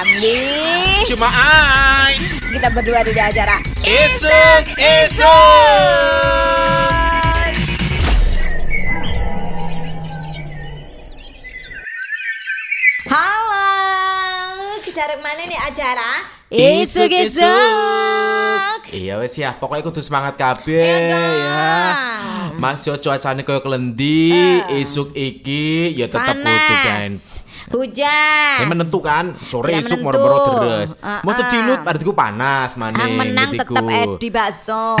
Ambi Cuma ai Kita berdua di acara Isuk Isuk Halo Kita mana nih acara? Isuk Isuk Iya wes ya. Pokoknya kudu semangat kabeh Iya ya Mas yo cuacane koyo klendi Isuk iki ya tetep kudu kan Hujan Ya menentu kan sore Tidak isuk menentu. moro-moro deres. Ah, Mau ah. sedilut artiku panas Ah, maning. menang gitiku. tetap Edi bakso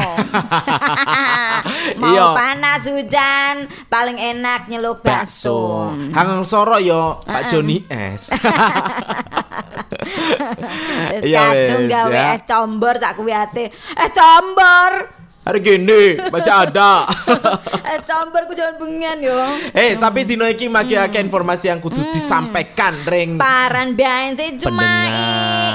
Mau Iya. panas hujan Paling enak nyeluk bakso. Hang soro yo Pak Joni S. Wis Iya, kadung gawe ya. es combor sak kuwi ate. Es combor. Hari gini masih ada. es combor ku jangan bengian yo. Eh tapi dino iki magi akeh informasi yang kudu disampaikan ring. Paran bain sih cuma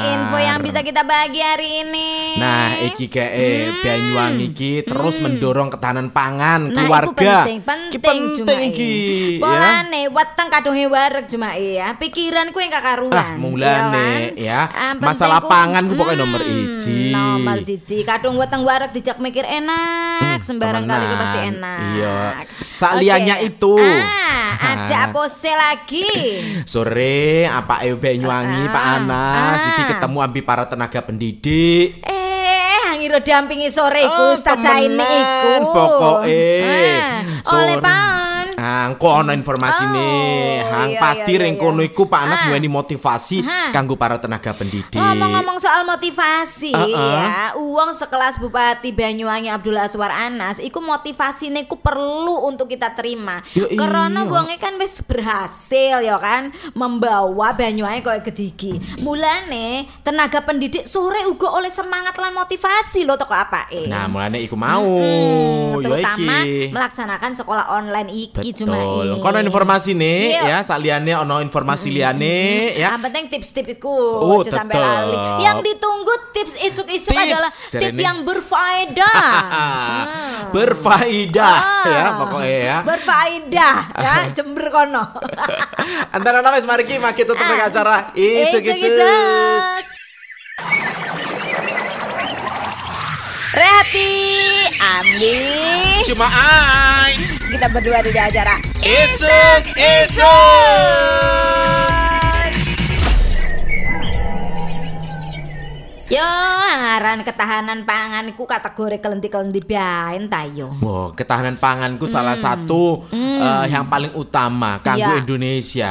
info yang bisa kita bagi hari ini. Nah, iki kayak eh, Banyuwangi iki terus mendorong ketahanan pangan Nah, keluarga. penting, penting, penting iki, ya. Polane weteng kadunge wareg cuma ya. Pikiranku yang kakaruan. Ah, mulane ya. Ah, Masalah penting ku- pangan ku pokoknya nomor Hmm, iji. Nomor siji. Kadung weteng wareg dijak mikir enak, sembarang kali itu pasti enak. Iya. Saliannya Oke. itu. Ah, ada apa sih lagi? Sore apa ayo Banyuwangi Ah, Pak Anas ah. iki ketemu ambi para tenaga pendidik. Eh, ngiro dampingi sore iku Oh, temenan, iku. Pokoke. Ah, oleh Sore. Pan. Ah, engko ana informasi Oh, nih. Hang iya, pasti iya, ring iya. kono iku Pak Anas Ah. motivasi Ah. kanggo para tenaga pendidik. Ngomong-ngomong soal motivasi ya, uang sekelas Bupati Banyuwangi Abdul Aswar Anas, iku motivasine ku perlu untuk kita terima. Ya iya. Karena wonge kan wis berhasil ya kan membawa Banyuwangi koyo gedigi. Mulane tenaga pendidik sore uga oleh semangat lan motivasi loh toko apa eh. Nah, mulane iku mau. Hmm, terutama iki. melaksanakan sekolah online iki ini. Kono informasi nih Iya. ya, saliannya ono informasi liane ya. Yang penting tips-tips iku Oh, aja sampai lali. Yang ditunggu tips isuk-isuk Tips, adalah tip jarene. yang berfaedah. Hmm. Berfaedah ya Ah, pokoknya ya. Berfaedah ya, jember kono. Antara nama mari ki maki tutup Ah. acara. Isuk-isuk. Rehati, Ambi. Cuma ai Kita berdua di acara isuk isuk. Yo, aran ketahanan pangan iku kategori kelenti-kelenti bae ta yo. Wah, ketahanan panganku salah satu eh, yang paling utama kanggo Hmm. Iya. Indonesia.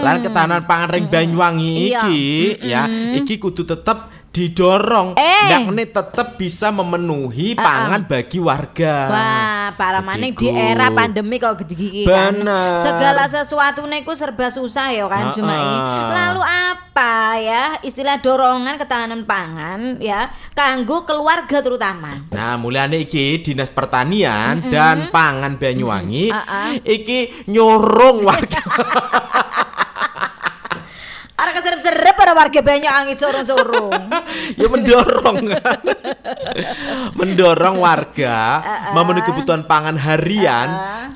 Lan ketahanan pangan ring Banyuwangi Iya. iki ya, iki kudu tetep didorong Eh. yakni tetep bisa memenuhi pangan bagi warga. Wah, para maning di era pandemi kok gigi kan. Segala sesuatu niku serba susah ya kan Heeh. cuma Lalu apa ya istilah dorongan ketahanan pangan ya kanggo keluarga terutama. Nah, mulane iki Dinas Pertanian dan Pangan Banyuwangi Ah, iki nyorong warga Ara keserep-serep para warga banyak angin sorong-sorong. ya mendorong mendorong warga memenuhi kebutuhan pangan harian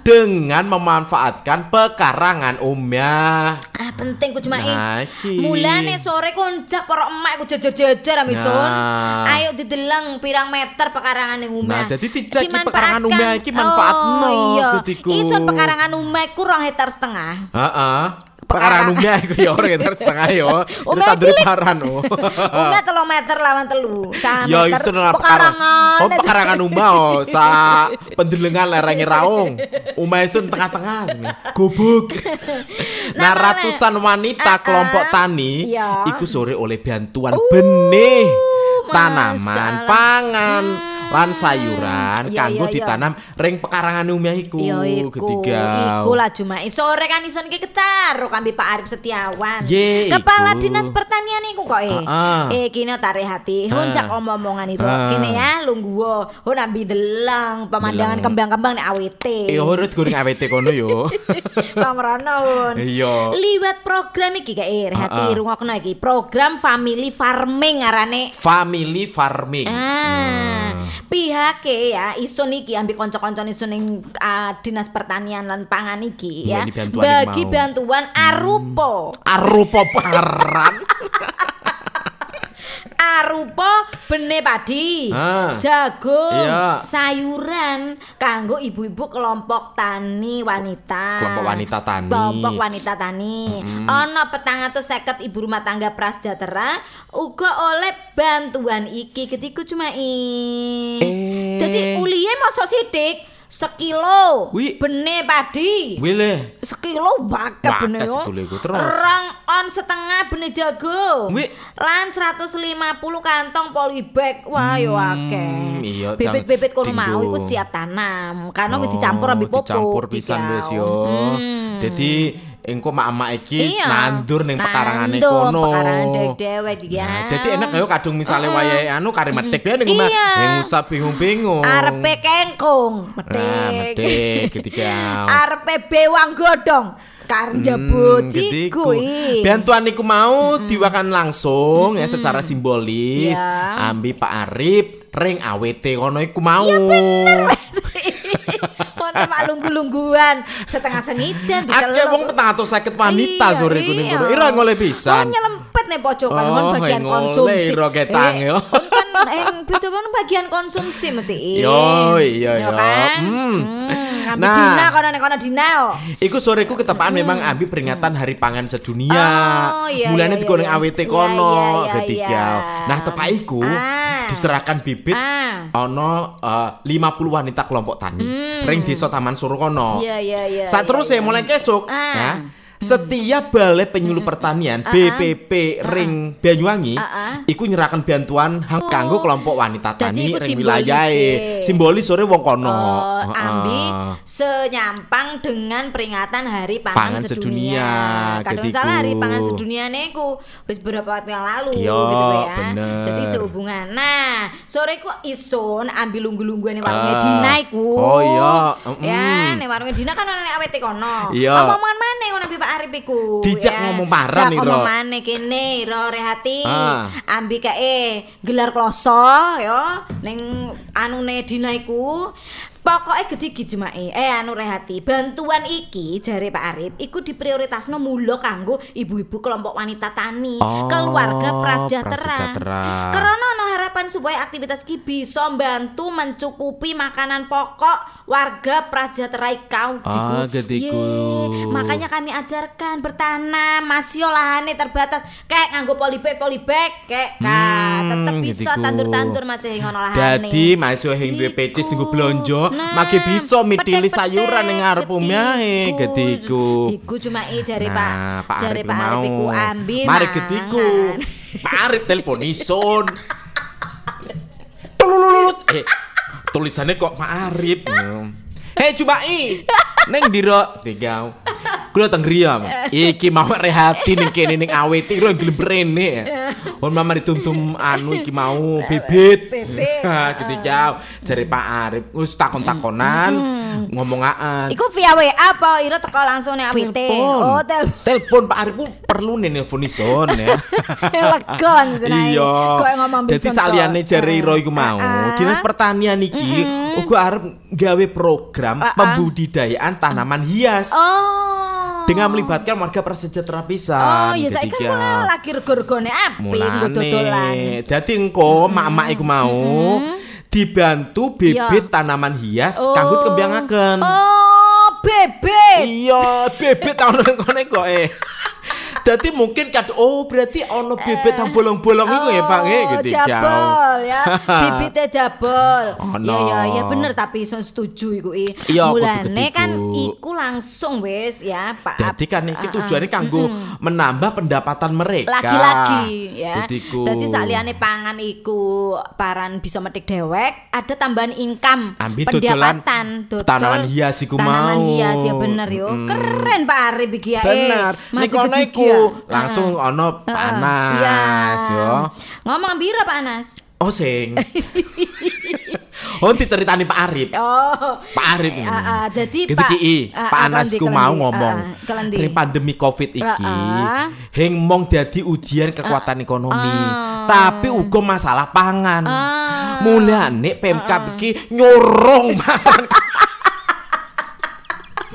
dengan memanfaatkan pekarangan umah. ah penting ku cuma Nah. Mulane sore konjak para emak ku jejer-jejer amison. Nah. Ayo dideleng pirang meter pekarangan yang Nah, jadi dicek iki pekarangan umah iki manfaatno, Oh, iya. Ison pekarangan umah ku rong hektar setengah. Heeh. Pekarangan umah iku ya ora kita setengah yo. Umah tandur paran oh. Umah telung meter lawan telu. Sama Ya meter itu nah pekarangan. Oh pekarangan umah oh sa pendelengan lerenge raung. Umah itu tengah-tengah. Gubuk. Nah, Nah, mana? ratusan wanita Ah, ah. kelompok tani Iya. iku sore oleh bantuan benih tanaman, masalah. pangan, lan sayuran Iya, kanggo iya, iya. ditanam ring pekarangan umah iku. Yo iku, Ketiga. iku lah cuma sore kan ison iki kecaro kambi Pak Arif Setiawan. Ye, Kepala iku. Dinas Pertanian iku kok eh. Eh kini tarik hati, honcak omong-omongan itu. Kini ya lungguo, ho nambi delang pemandangan kembang-kembang nek AWT. Eh urut goreng awet kono yo. Pamrono. Iya. Liwat program iki eh hati ah. rungokno iki. Program family farming arane. Family farming. Ah, pihak ya isun iki ambil konco-konco isun ning ah, dinas pertanian lan pangan iki ya bantuan bagi mau. bantuan arupa Arupa paran. arupa benih padi, Ah, jagung, iya. sayuran kanggo ibu-ibu kelompok tani wanita. Kelompok wanita tani. Kelompok wanita tani. Ana petang atau seket ibu rumah tangga prasejahtera uga oleh bantuan iki ketiku cuma i. Eh. Jadi uliye masa sithik sekilo Wi. benih padi. Wile. sekilo Bakal bener yo. Rong on setengah benih jagung. Wi. Lan 150 kantong polybag. Wah yo akeh. iya, tang- kono mau iku siap tanam. Karena wis dicampur ambil pupuk. Dicampur pisan wis yo. Hmm. Jadi engko mak-mak iki Iya. nandur ning pekarangane kono. Pekarangan dewek-dewek iki ya. Nah, jadi enak yo kadung misale wayahe anu kari metik ya ning omah. Iya. Yang usah bingung-bingung. Arepe kengkung, Nah, metik. metik ketika. Arepe bewang godong. Kar jebut Hmm, iku. Bantuan iku mau diwakan langsung ya secara simbolis Ya. ambil Pak Arif ring AWT kono iku mau. Ono mak lunggu-lungguan setengah senidan Akeh wong sakit wanita Iya, sore kuning iya. kono. Ira ngoleh pisan. Oh nyelempet nih pojokan Oh, kon bagian konsumsi. ira ketang, yo. kon kan eng beda kon bagian konsumsi mesti. Yo, iya, Yo yo. kan? Hmm. Hmm, Nah. dina kono nek kono dina yo. Iku soreku ketepaan memang ambil peringatan Hari Pangan Sedunia. Oh, iya, Mulane iya, iya. Iya, kono iya, iya, ketika. iya. Nah, tepak iku Ah. Diserahkan bibit Ah. ono eh, 50 wanita kelompok tani. Ring Desa Taman Suruh kono. Hmm. Iya iya iya. Saat terus iya, ya mulai kesuk Ah. Hmm. Setiap balai penyuluh pertanian BPP Ring Banyuwangi iku nyerahkan bantuan hang kanggo kelompok wanita tani ring simbolis wilayahe. e. Simbolis sore wong kono. Oh, ambi senyampang dengan peringatan Hari Pangan Pangan, Sedunia, Kalau salah Hari Pangan Sedunia niku wis beberapa waktu yang lalu Iya, gitu ya. bener. Jadi sehubungan. Nah, sore ku isun ambil lunggu-lungguane Ah. warungnya Dina iku. Oh, iya. Mm. Ya, nek warungnya Dina kan ana awet kono. Iya. Omongan maneh ngono Pak Arif iku. Dijak ngomong paran nih, ngomong Ro. maneh kene Ro Rehati. Ah. Ambi kae gelar kloso ya ning anune Dina iku Pokoknya gede jemae, eh anu rehati Bantuan iki, jare Pak Arif Iku diprioritasno mulo kanggo ibu-ibu kelompok wanita tani Oh, Keluarga prasejahtera. Karena ono harapan supaya aktivitas iki bisa membantu mencukupi makanan pokok warga prasejahtera ikau Ah, getiku. Makanya kami ajarkan bertanam masih olahane terbatas kayak nganggo polybag polybag kayak ka Hmm, tetep bisa tandur-tandur masih ngono olahane. Jadi yang duwe pecis tunggu belanja, Nah, maki bisa mitili sayuran ning ngarep omahe, getiku. getiku. Cuma i jare Nah, Pak. Jare Arif Pak Arif mau. iku ambi. Mari getiku. Pak Arif telepon ison. Tulululut. Eh, tulisannya kok Pak Arif. Hei Cubai, neng diro tiga. Kulo teng griya, Mak. Iki mau rehati ning kene ning awet iki lho gelem brene. Mun mama dituntum anu iki mau bibit. Bibit. Ha, ketika jare Pak Arif wis takon-takonan ngomongaan. Iku via WA apa ira teko langsung ning AWT. Oh, telepon. Telepon Pak Arif perlu nih nelfon ison ya. Legon senae. Iya. Kok ngomong Jadi bison saliyane jare Iro iku mau, Ah. Dinas Pertanian iki uga arep gawe program Ah, ah. pembudidayaan tanaman hias Oh. Dengan melibatkan warga prasejahtera Oh, pisan. ya saiki kan mulai lagi rego-regone api dodolan. Dadi engko mak-mak iku mau dibantu bibit Iya. tanaman hias kanggo kembiangaken. Oh, bebek. Iya, bibit tahun kene kok eh. Dadi mungkin kad oh berarti ono bibit yang bolong-bolong iku ya Pak nggih Oh, gitu jabol ya. Bibitnya jabol. Ono. Iya iya iya bener tapi iso setuju iku i. Iya, Mulane kan iku langsung wis ya, Pak. Jadi kan iki ah. tujuannya kanggo menambah pendapatan mereka. lagi-lagi ya. Dadiku. Dadi saliyane pangan iku paran bisa metik dewek, ada tambahan income, Ambil pendapatan, dodol tanaman hias iku tanaman mau. hias ya bener yo. Mm. Keren Pak Arif iki ya. Bener. Eh, Nek masih iku langsung ono Ah, ah. panas Iya. yo. Ngomong biro Pak Anas. Oh sing. oh diceritani Pak Arif. Oh. Pak Arif ini. Ah, ah, dadi Pak- ki, i, Pak ah, Anasku kelendi, mau ngomong. Kelendi. Ring pandemi Covid iki, ah. heng mong dadi ujian kekuatan ekonomi, Ah. tapi uga masalah pangan. Ah. Mulane Pemkab iki nyorong mangan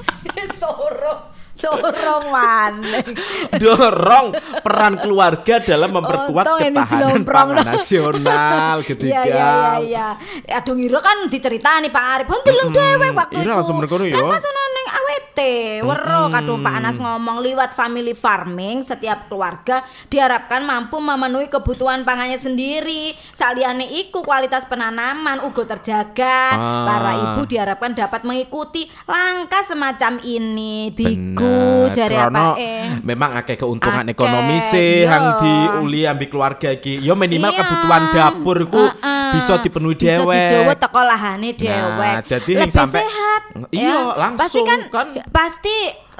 Sorong. Sorong maneh. dorong peran keluarga dalam memperkuat Untung ketahanan pangan nasional gitu Iya iya iya iya. Aduh ngira kan diceritani Pak Arif. Hon deleng dhewe waktu Ira itu. Kan ya. pas ono ning AWT, wero kadung Pak Anas ngomong liwat family farming setiap keluarga diharapkan mampu memenuhi kebutuhan pangannya sendiri. Saliyane iku kualitas penanaman uga terjaga. Ah. Para ibu diharapkan dapat mengikuti langkah semacam ini. Diku jare apa eh. memang akeh keuntungan Akeh, ekonomi sih iya. yang diuli ambil keluarga iki. Yo minimal Iya. kebutuhan dapur ku Heeh. bisa dipenuhi bisa dhewe. dijowo teko lahane dewek. Nah, jadi Lebih sampai- sehat. Iya, ya. langsung Pasti kan, kan. Pasti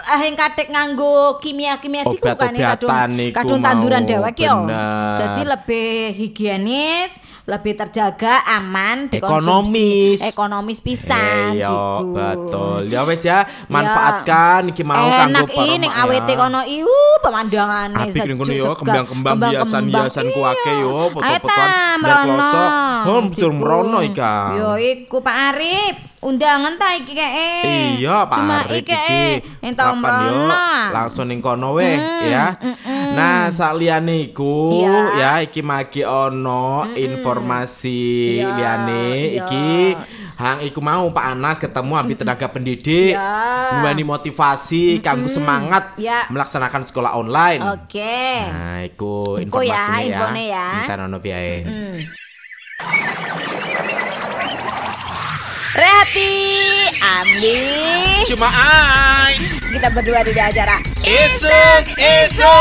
ah, yang kadek nganggo kimia-kimia kan ya, kadung, Obat-obatan niku kadung mau, tanduran dewek yo. bener. Jadi lebih higienis, lebih terjaga, aman, dikonsumsi. Ekonomis. Ekonomis pisan Iya, diku. betul. Ya wes ya, manfaatkan iki mau kanggo Enak para mak AWT ya. kono iu pemandangane Apik ning kono sejuk, yo, kembang-kembang hiasan-hiasan ku akeh yo, Iya. Ayo foto-fotoan kloso. Hom, Diku. mrono iki. Yo iku Pak Arif, undangan ta iki keke. Iya, Pak Cuma Arif iki Kapan yo mrono. langsung ning kono weh ya. Nah, saliyane iku Iya. ya iki magi ono informasi Iya, liyane iya. iki hang iku mau Pak Anas ketemu ambil tenaga pendidik, nuweni motivasi kanggo semangat Iya. melaksanakan sekolah online. Oke. Nah, iku Iku ya, informasinya ya. infone ya. Entar ono piye. Rehati, ambil. Cuma ai. Kita berdua di acara. Isuk, isuk.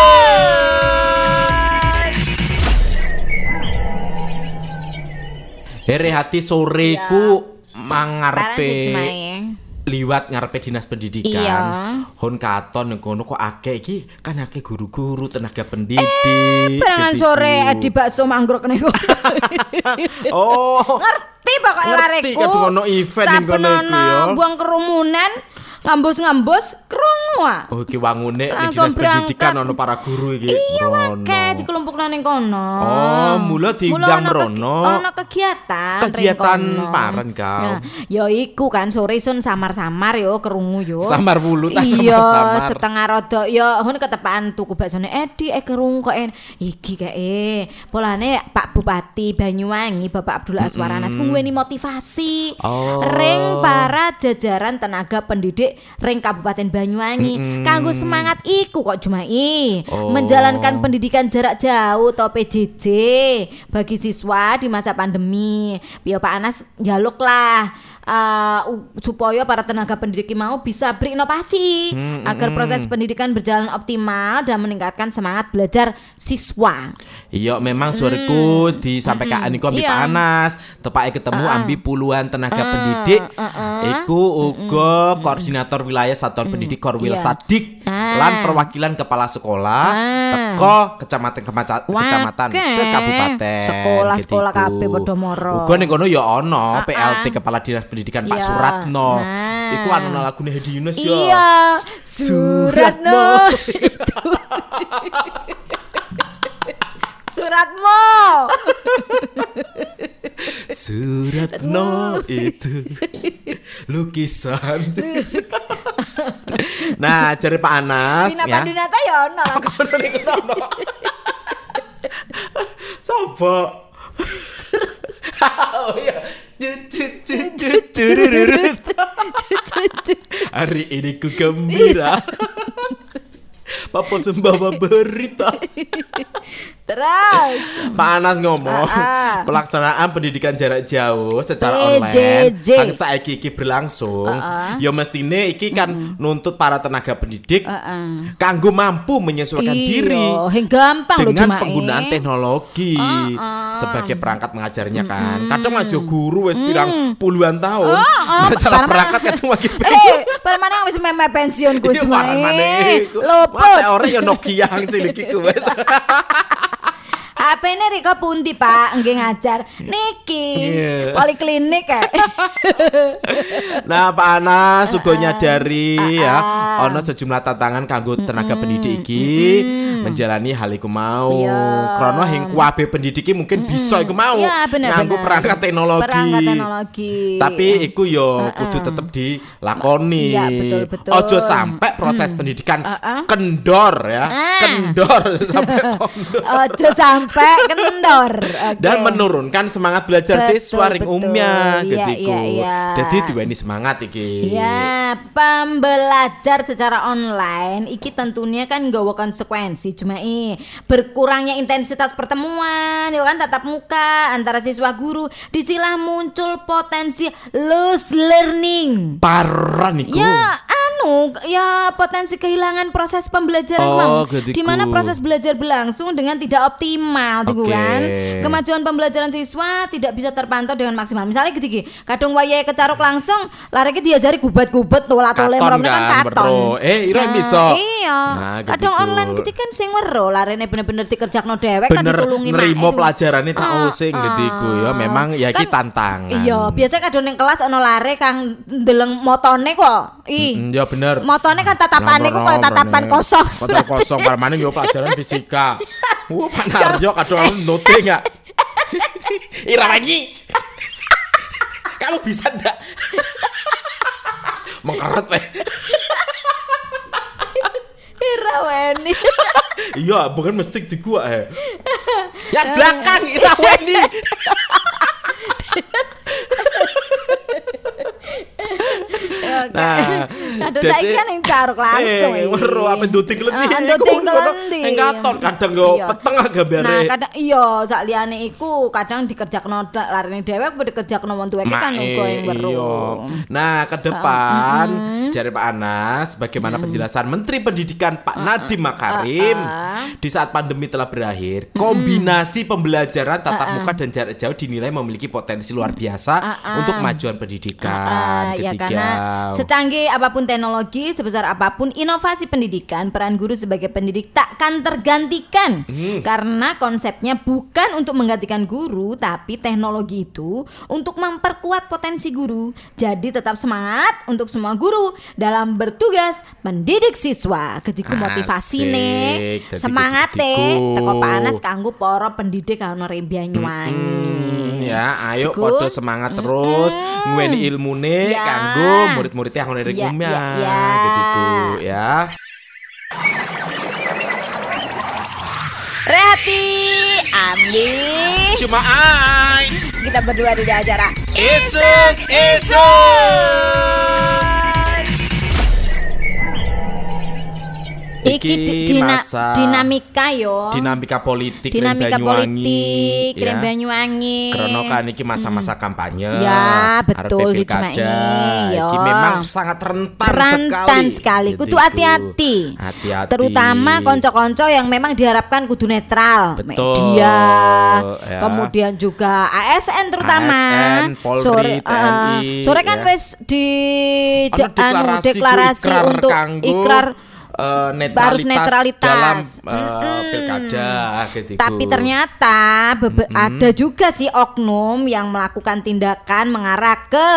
Here hati soreku mangarepe ya. Liwat ngarepe dinas pendidikan. Iya. Hon katon kok akeh iki kan akeh guru-guru tenaga pendidik. Barengan gitu. sore di bakso manggrok nego. Oh. Ngerti pokoknya Ngerti, lareku. kadung ono event ning kono iku ya. buang kerumunan, ngambus-ngambus krungu ah. Oh iki wangune Langsung dinas pendidikan ono para guru iki. Iya Rono. wake dikelompokno ning kono. Oh, mula diundang Mula ono kegiatan Kegiatan paren kau. Nah, ya iku kan sore sun samar-samar yo kerungu yo. Samar wulu tak Iya, samar-samar. setengah rodo yo hun ketepaan tuku baksone Edi eh kerungu kok en. Iki kae polane Pak Bupati Banyuwangi Bapak Abdullah Aswaranas ku nduweni motivasi. Oh. Ring para jajaran tenaga pendidik ring Kabupaten Banyuwangi kanggo semangat iku kok Jumai Oh. menjalankan pendidikan jarak jauh atau PJJ bagi siswa di masa pandemi. Biar Pak Anas jaluk lah eh, u- supaya para tenaga pendidik mau bisa berinovasi agar proses pendidikan berjalan optimal dan meningkatkan semangat belajar siswa. Iya, memang soreku disampaikan iku ambil Iya. Pak Anas, tepake ketemu ambil puluhan tenaga pendidik. Iku uga koordinator wilayah satuan pendidik Korwil Iya. Sadik Ah. lan perwakilan kepala sekolah Ah. teko kecamatan kemaca- kecamatan sekabupaten. Sekolah-sekolah gitu. kabeh padha moro. Uga ning kono ya ono Ah, PLT. Kepala Dinas Pendidikan Pak Iya. Suratno. Nah. Iku anu lagune Hedi Yunus ya. Iya, Suratno. Itu. Suratmo. Suratno itu lukisan. nah, cari Pak Anas Dina ya. Pandunata ya ono. Sopo? oh iya. Hari ini ku gembira. Papa membawa berita. Terus. Pak Anas ngomong Ah, ah. pelaksanaan pendidikan jarak jauh secara online kan saiki iki berlangsung. Ah. Ya mestine iki kan nuntut para tenaga pendidik kanggo mampu menyesuaikan diri Iya, yang gampang dengan penggunaan teknologi sebagai perangkat mengajarnya kan. Kadang masih guru wis pirang puluhan tahun. ah, Masalah perangkat kadang Eh, pada mana wis meme pensiun ku Iya, parah ora ya Nokia yang cilik iku wis. HP-ne Riko pundi, Pak? Nggih ngajar. Niki. Iya. Poliklinik kayak. Nah, Pak Anas uga nyadari ya ana sejumlah tantangan kanggo tenaga pendidik iki menjalani hal iku mau. Iya. Krana hing kuwabe pendidik iki mungkin bisa iku mau Iya, bener nganggo bener. perangkat teknologi. Perangkat teknologi. Tapi iku yo kudu tetep dilakoni. Iya, betul, betul. Ojo sampai proses pendidikan Uh-uh. kendor ya. Ah. Kendor sampai kondor. Ojo sampai kendor. Oke. dan menurunkan semangat belajar Betul, siswa ring betul. umumnya Iya, getiku. iya, iya. Jadi diweni semangat iki. Ya, pembelajar secara online iki tentunya kan nggawa konsekuensi cuma i berkurangnya intensitas pertemuan ya kan tatap muka antara siswa guru disilah muncul potensi loose learning. Parah niku. Ya, anu, ya potensi kehilangan proses pembelajaran Oh, gediku. di mana proses belajar berlangsung dengan tidak optimal, tuh Oke. kan. Kemajuan pembelajaran siswa tidak bisa terpantau dengan maksimal. Misalnya gini, kadung wayahe kecaruk langsung, lareke diajari gubat-gubat Katon mereka kan kan, katon. bro. Eh, ira iso. Iya. Nah, kadang gediku. online gitu kan sing wero, larene bener-bener dikerjakno dhewek kan bener ditulungi nerimo mak- pelajarannya tak Ah, using ah. gediku ya memang ya iki Kan- tantangan. Iya, biasa kadang ning kelas ono lare kang ndeleng motone kok. Ih. Mm, ya bener. Motone kan tatapane ku koyo tatapan kosong. Kotor kosong parmane yo pelajaran fisika. Wah, Pak Narjo kadang note enggak? Ira wangi. Kamu bisa ndak? Mengkeret weh. Ira weni. Iya, bukan mesti di gua eh. Yang belakang Ira Weni. Nah, Aduh jadi- saiki kan yang caruk langsung. Eh, weruh apa nduting kelenti. Ah, nduting kelenti. Yang katon kadang yo Iya. peteng agak bare. Nah, kadang iya sak liyane iku kadang dikerjakno larene dhewek apa dikerjakno wong tuweke kan uga yang eh, weruh. iya. Nah, ke depan jari Pak Anas, bagaimana penjelasan Menteri Pendidikan Pak Nadiem Makarim di saat pandemi telah berakhir, kombinasi pembelajaran tatap muka dan jarak jauh dinilai memiliki potensi luar biasa untuk kemajuan pendidikan. Ah, ya Ketiga. Secanggih apa pun teknologi, sebesar apa pun inovasi pendidikan, peran guru sebagai pendidik takkan tergantikan. Hmm. Karena konsepnya bukan untuk menggantikan guru, tapi teknologi itu untuk memperkuat potensi guru. Jadi tetap semangat untuk semua guru dalam bertugas mendidik siswa. Ketiku motivasi nih, semangat teh, teko panas kanggo para pendidik kano Banyuwangi. Hmm, ya, ayo podo semangat terus nguweni ilmune Ya. kanggo murid-muridnya yang ngono Ya, umumnya ya, ya. gitu ya. Rehati, Ambi. Cuma ai. Kita berdua di acara Isuk, isuk. Iki Iki di- dina- masa dinamika yo. dinamika politik dinamika Rem Banyuwangi, politik ya. Rem Banyuwangi. Karena kan iki masa-masa kampanye. Ya, betul, ini, yo. Iki memang sangat rentan, rentan sekali, sekali. kudu Gitu. hati-hati. Hati-hati. Terutama konco-konco yang memang diharapkan kudu netral, Betul, media, ya. kemudian juga ASN terutama. ASN, Polri, sore, TNI, eh, sore kan ya. wis di anu, deklarasi, deklarasi ikrar untuk kanggo, ikrar eh, harus netralitas, netralitas. dalam Mm-mm. pilkada gitu. Tapi ternyata bebe- ada juga sih oknum yang melakukan tindakan mengarah ke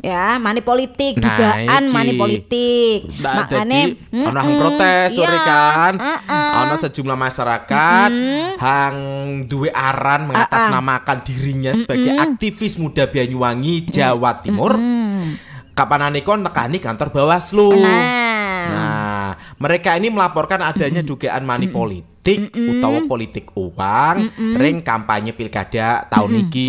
ya money politik, Nah, dugaan iki. money politik. Nah, Makanya ono hang protes sore iya, kan. uh-uh. Ono sejumlah masyarakat hang duwe aran mengatasnamakan dirinya sebagai aktivis muda Banyuwangi, Jawa Timur. Kapanane kon nekani kantor Bawaslu. Nah. Nah, mereka ini melaporkan adanya dugaan money politik utawa politik uang ring kampanye pilkada tahun iki.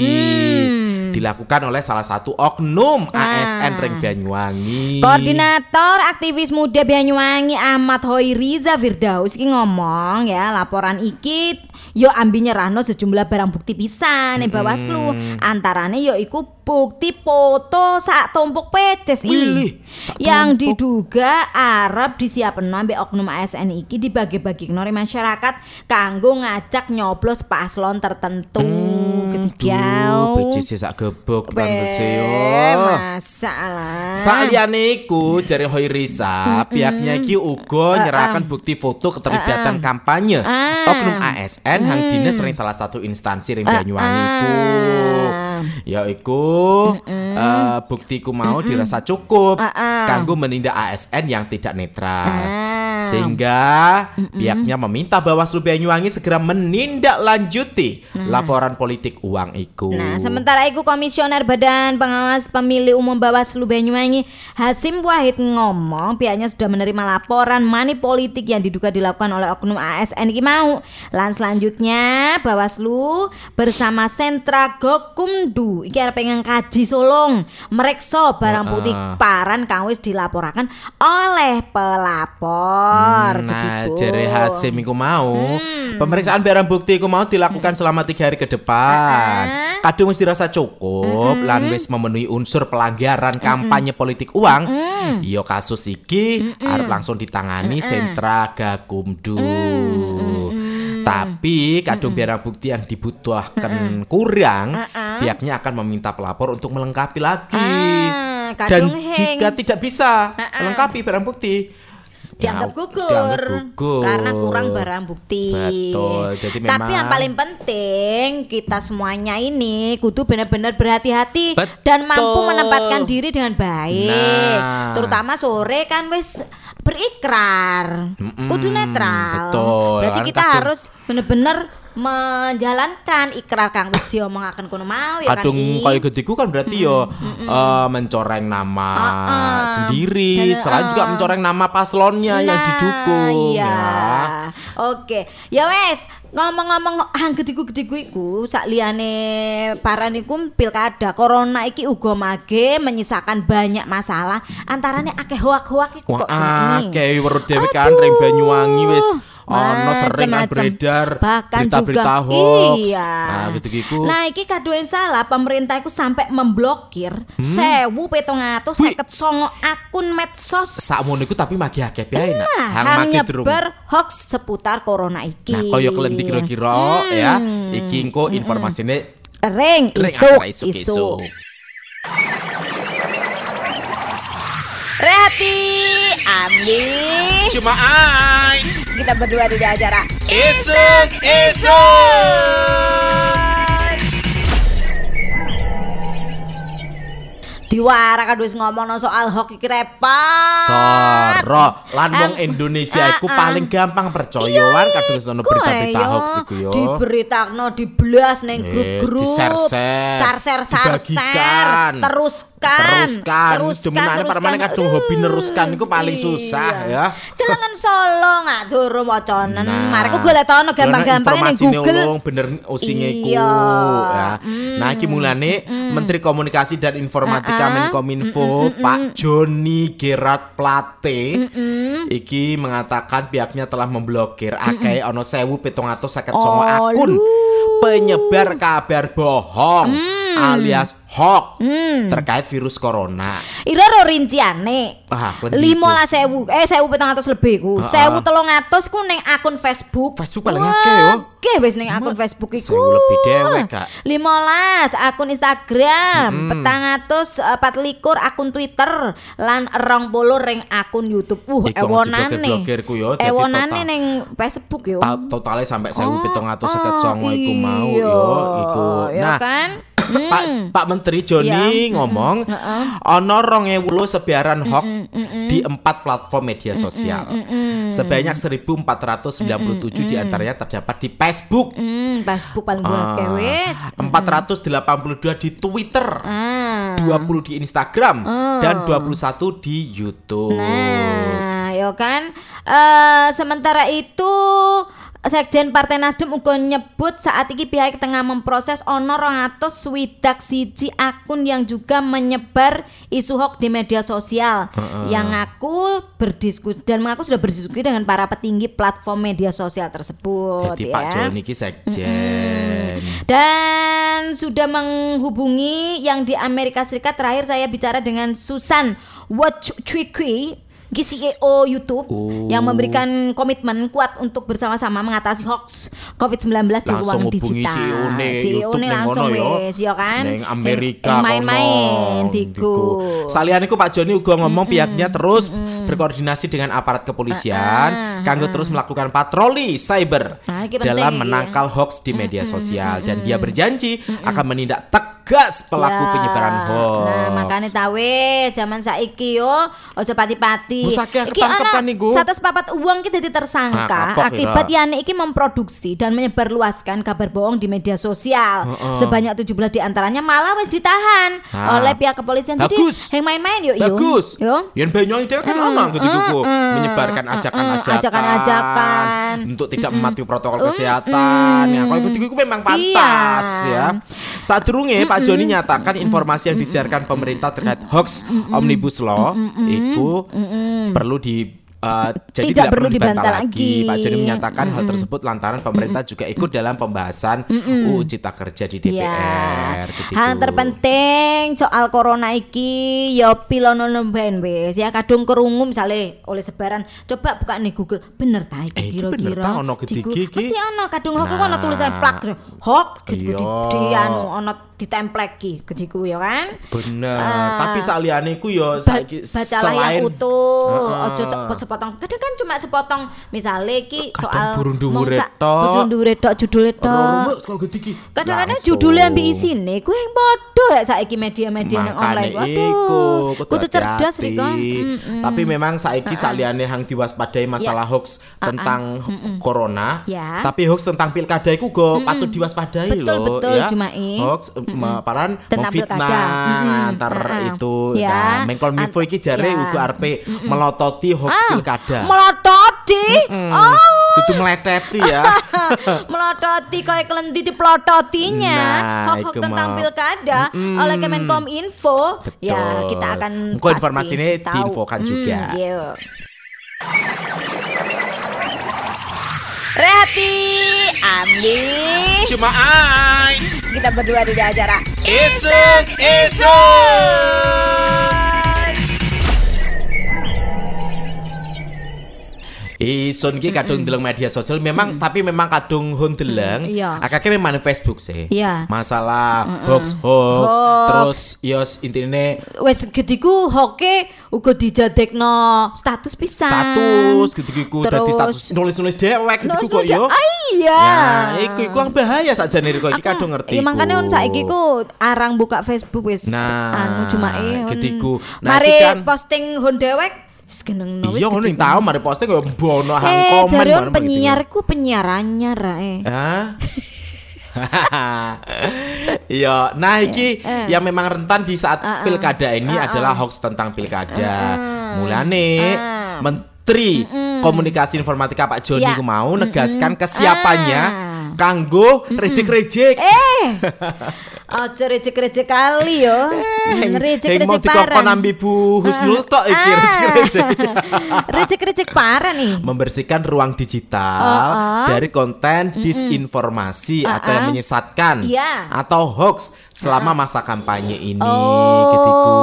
Dilakukan oleh salah satu oknum ASN ring Banyuwangi. Koordinator aktivis muda Banyuwangi Ahmad Hoiriza Firdaus iki ngomong ya laporan iki yo ambi nyerahno sejumlah barang bukti pisan ning Bawaslu. Antarane yo iku bukti foto sak tumpuk peces Wilih, sak yang diduga Arab disiapno ambek oknum ASN iki dibagi-bagi nori masyarakat kanggo ngajak nyoblos paslon tertentu. Ketiga Duh, biji sak gebok yo. masalah. Saliyane iku jari Hoirisa, pihaknya iki uga nyerahkan bukti foto keterlibatan kampanye. Oknum ASN hang dinas ring salah satu instansi ring Banyuwangi iku. Ya iku eh, buktiku mau dirasa cukup kanggo menindak ASN yang tidak netral. Ah. Sehingga pihaknya meminta Bawaslu Banyuwangi segera menindaklanjuti laporan politik uang iku. Nah, sementara itu Komisioner Badan Pengawas Pemilih Umum Bawaslu Banyuwangi Hasim Wahid ngomong pihaknya sudah menerima laporan money politik yang diduga dilakukan oleh oknum ASN iki mau. Lan selanjutnya Bawaslu bersama Sentra Gokumdu iki arep pengen kaji solong mereksa barang putih Heeh. paran kang wis dilaporkan oleh pelapor. Nah, Gediku. jere Hasim iku mau, Hmm. pemeriksaan barang bukti iku mau dilakukan selama tiga hari ke depan. Kadung wis dirasa cukup, lan wis memenuhi unsur pelanggaran kampanye politik uang. Yo kasus iki harus langsung ditangani sentra Gakumdu. Tapi kadung barang bukti yang dibutuhkan kurang, pihaknya akan meminta pelapor untuk melengkapi lagi. Ah, Dan jika tidak bisa melengkapi barang bukti, dianggap Ya, gugur, dianggap gugur. karena kurang barang bukti. Betul, jadi Tapi memang- yang paling penting kita semuanya ini kudu benar-benar berhati-hati dan mampu menempatkan diri dengan baik. Nah. Terutama sore kan wis berikrar, Mm-mm, kudu netral. betul. Berarti kita harus benar-benar menjalankan ikrar kang wis diomongaken kono mau ya kadung kan. I? kayak gediku kan berarti yo eh, mencoreng nama Ah, ah. sendiri, Dan, selain juga mencoreng nama paslonnya yang Nah, didukung iya. ya. Oke, ya wes ngomong-ngomong hang gediku-gediku iku sak liyane paran iku pilkada corona iki uga mage menyisakan banyak masalah antaranya akeh hoak-hoak iku kok akeh weruh dhewe kan ring Banyuwangi wis ono sering beredar bahkan berita-berita juga hoax. iya Nah, gitu-gitu. nah iki kado yang salah pemerintah iku sampai memblokir sewu petong Hmm? Wih. seket songo akun medsos Sakmono iku tapi magi akeh nak. Nah, Hang nyebar hoax seputar corona iki. Nah, kaya kelenti kira-kira ya, iki engko informasine Ring isuk isuk. isuk-isuk. Rehati Ambi Cuma ai. Kita berdua di acara Isuk isuk. Diwara kan wis ngomong soal hoki iki repot. Soro, lan wong Indonesia iku ah, ah. paling gampang percayaan kadung wis ono berita-berita Kok, hoax ya, iku yo. Diberitakno, diblas ning Eh, grup-grup. Share-share, share-share. dibagikan. Teruskan. Teruskan, Teruskan, teruskan. kadung hobi neruskan iku paling Iya. susah ya. Delengen Solo nggak durung wacanen. Nah, Mari ku golek tono gampang-gampang ning Google. ulung bener usinge iku Iya. ya. Nah, iki mulane Menteri Komunikasi dan Informatika Menkominfo Pak Joni Gerard Plate iki mengatakan pihaknya telah memblokir. Akeh ana 1759 Oh, akun. lu. penyebar kabar bohong alias hoax Mm. terkait virus corona. Ira ro rinciane. Ah, lah sewu, eh sewu petang atus lebih ku, Ah, sewu ah. telung atus ku neng akun Facebook. Facebook paling akeh, yo. Oke, wes neng akun Facebook iku. sewu lebih dewek, Kak. Limolas akun Instagram, petang atus empat likur akun Twitter, lan rong puluh ring akun YouTube. Uh, ewonane. Ewonane neng Facebook yo. Ta- totalnya sampai sewu pitung atus seket Oh, songo iku mau iya. yo iku. Ya Nah, kan? Pak Pak Menteri Joni Iya. ngomong ono 2000 sebaran hoax di empat platform media sosial. Sebanyak 1497 di antaranya terdapat di Facebook. Hmm, Facebook paling gua Ah, wes. 482 di Twitter. Ah. 20 di Instagram dan 21 di YouTube. Nah, ya kan. Eh sementara itu Sekjen Partai Nasdem uga nyebut saat ini pihak tengah memproses ono 200 swidak siji akun yang juga menyebar isu hoax di media sosial yang ngaku berdiskusi dan mengaku sudah berdiskusi dengan para petinggi platform media sosial tersebut Jadi ya. Pak Joni sekjen. Dan sudah menghubungi yang di Amerika Serikat terakhir saya bicara dengan Susan Wojcicki Iki CEO YouTube Oh. yang memberikan komitmen kuat untuk bersama-sama mengatasi hoax COVID-19 di langsung ruang digital. CEO ne YouTube ne langsung wis ya kan. Ning Amerika main-main diku. Salian iku Pak Joni uga ngomong pihaknya terus berkoordinasi dengan aparat kepolisian Ah, ah, kanggo terus melakukan patroli cyber dalam penting iki menangkal hoax di media sosial. Dan dia berjanji akan menindak tegas pelaku Ya. penyebaran hoax. Nah, makanya tawe zaman saiki yo aja pati-pati. Niku. Satu papat uang kita dadi tersangka kapok, akibat. Yane iki memproduksi dan menyebarluaskan kabar bohong di media sosial. Heeh. Sebanyak 17 di antaranya malah wis ditahan Ah. oleh pihak kepolisian. Bagus. Jadi yang main-main yuk. Bagus. Yo. Yang banyak itu kan Mm, ono ketika mm, mm, menyebarkan mm, ajakan-ajakan, ajakan-ajakan. untuk tidak mematuhi protokol kesehatan. Ya, kalau itu memang pantas Iya. ya. Saat durunge Pak Joni nyatakan informasi yang disiarkan pemerintah terkait hoax omnibus law itu perlu di uh, jadi Tidak tidak, perlu dibantah dibantah lagi. lagi. Pak Joni menyatakan hal tersebut lantaran pemerintah juga ikut dalam pembahasan UU Cipta Kerja di DPR. Ya. gitu. Hal terpenting soal corona iki ya pilono ben wis ya kadung kerungu misale oleh sebaran coba buka nih Google bener ta iki Eh, kira-kira ono iki? mesti ono kadung hoax Nah. ono tulisan plak hoax gitu Iya. di anu ono ditempleki gediku ya kan Bener, Ah. tapi saliane ku yo Ba- saiki bacalah yang selain utuh Heeh. ojo se- sepotong kadang kan cuma sepotong misalnya Kadang soal burung dhuwure sak- tok. burung dhuwure tok judule tok. Kadang-kadang judulnya ambil isine kuwi yang padha ya saiki media-media yang Makane online. Waduh, kudu cerdas. Riko. Tapi memang saiki saliane hang diwaspadai masalah hoax tentang corona. Ya. Tapi hoax tentang pilkada iku go patut diwaspadai Betul, loh betul, ya. Jumai. Hoax eh, paran memfitnah. Mm-mm. antar Ah, itu. ya. Nah, Menkominfo Ant- iki jare ya. uga arepe melototi hoax Ah, pilkada. Melototi. Oh. Tutu meleteti ya. melototi kayak kelenti diplototinya. Nah, Hoax tentang mau. pilkada oleh Kemenkom Info. Ya, Betul. kita akan Engko pasti informasinya tahu. diinfokan juga. iya. Rehati, ambil. Cuma ai. Kita berdua di acara Isuk, isuk. Ison ki kadung deleng media sosial memang tapi memang kadung hun deleng. Iya. Akake memang di Facebook sih. Iya. Masalah hoax hoax Hoax. terus yos intine wes gediku hoke uga dijadekno status pisan. status gitu-gitu dadi status nulis-nulis dewek Nulis kok yo. Ah, iya. Ya, iku iku bahaya sakjane kok iki kadung ngerti. Iya makanya on saiki ku arang buka Facebook wis. Nah, anu cuma eh. on- getiku. Nah, Mari kan- posting hon dewek wis geneng no Iya ngono yang tahu mari posting kaya bono hang Eh, komen jare on bareng penyiar ku penyiar anyar eh. Hah? Iya, nah iki Eh, yang memang rentan di saat pilkada ini adalah hoax tentang pilkada. Mulane Ah. Menteri Komunikasi Informatika Pak Joni Ya. mau negaskan kesiapannya Ah. kanggo rejek-rejek. Eh. Aja recek-recek kali yo. Heng- heng mau Recek-recek dikokon parah. ambi Bu Husnul tok iki Ah. rejek-rejek. Recek-recek parah nih. membersihkan ruang digital Oh, oh. dari konten disinformasi Ah, atau yang ah. menyesatkan Iya. atau hoax selama masa kampanye ini Oh, ketiku.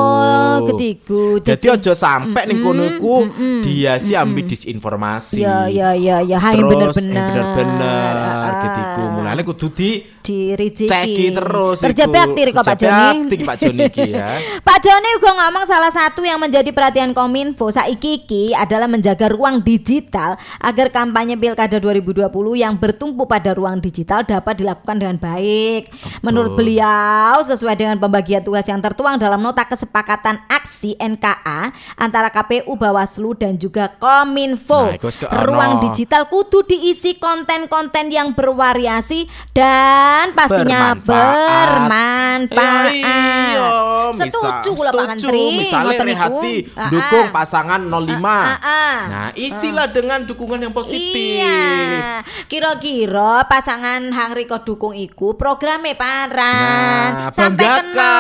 ketiku. Jadi ojo sampai ning kono iku dia sih ambil disinformasi. Ya ya ya ya hai Terus bener-bener. eh, bener-bener Ah, ketiku. Mulane kudu di Diriciki. ceki terus Terjebak iku. diri kok Pak Joni. diri Pak Joni iki ya. Pak Joni juga ngomong salah satu yang menjadi perhatian Kominfo saiki iki adalah menjaga ruang digital agar kampanye Pilkada 2020 yang bertumpu pada ruang digital dapat dilakukan dengan baik. Menurut beliau sesuai dengan pembagian tugas yang tertuang dalam nota kesepakatan aksi NKA antara KPU Bawaslu dan juga Kominfo. Nah, ruang digital kudu diisi konten-konten yang bervariasi dan pastinya Bermanfaat. Bermanfaat. Iya, Setuju misal- kula Pak setuju. Menteri. Misalnya. Rehati Ah, dukung ah. pasangan 05. Ah, ah, ah. Nah, isilah dengan dukungan yang positif. Iya, kira-kira pasangan Hang Riko dukung iku programe paran Nah, sampai banggakan. kena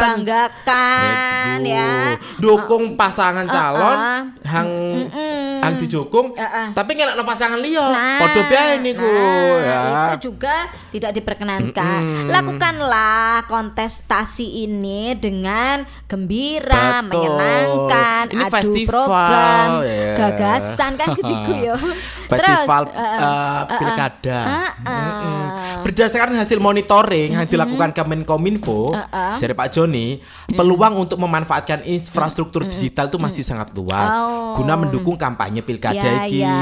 banggakan ya. Dukung pasangan calon ah. hang hang dijukung, tapi ngelakno pasangan liya. Nah, Padha bae niku nah, ya. Itu juga tidak diperkenankan. Lakukanlah kontestasi ini dengan gembira, Betul. menyenangkan, Ini adu festival, program, ya. gagasan kan ketiku ya. Festival Terus, uh, uh, pilkada. uh, uh. Berdasarkan hasil monitoring yang dilakukan Kemenkominfo, Uh-uh. dari Pak Joni, peluang untuk memanfaatkan infrastruktur digital itu masih sangat luas Oh. guna mendukung kampanye pilkada Ya, iki. ya.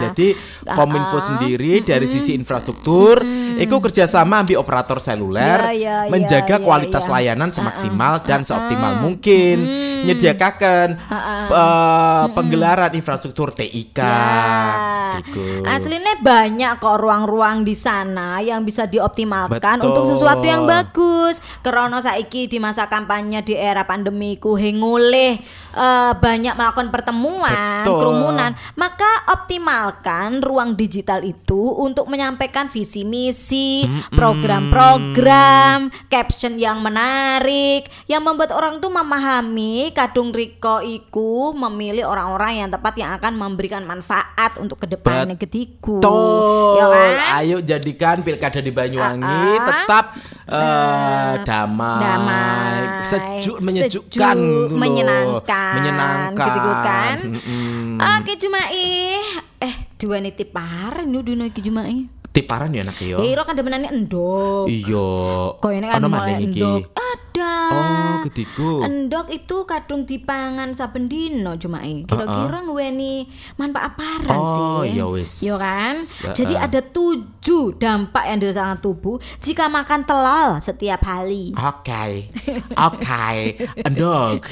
Jadi Kominfo Uh-uh. sendiri dari sisi infrastruktur, itu kerjasama ambil operator seluler, Ya, menjaga ya, kualitas ya. layanan semaksimal dan seoptimal mungkin, menyediakan eh, penggelaran infrastruktur TIK. Ya. Gitu. Aslinya banyak kok ruang-ruang di sana yang bisa dioptimalkan Betul. untuk sesuatu yang bagus. Karena saiki di masa kampanye di era pandemi ku ngulih eh, banyak melakukan pertemuan, Betul. kerumunan, maka optimalkan ruang digital itu untuk menyampaikan visi misi, program-program, caption yang menarik, yang membuat orang tuh memahami kadung Riko iku memilih orang-orang yang tepat yang akan memberikan manfaat untuk ke depannya. Betul. Ya kan? Ayo jadikan pilkada di Banyuwangi Ah, ah. tetap eh, damai, damai, sejuk, menyejukkan, sejuk, menyenangkan, menyenangkan, gitu kan. Mm-mm. Oke Jumai, eh dua niti pareng nu dino iki Jumai. Tiparan ya anak yo. Ya iro kan demenane endok. Iya. Ini kan mulai iki. endok. Ada. Oh, gediku. Endok itu kadung dipangan saben dino Jumai. Kira-kira ngeweni manfaat aparan Oh, sih. ya wis. Yo kan? Heeh. Jadi ada tujuh dampak yang dirasakan tubuh jika makan telal setiap hari. Oke, oke, endog.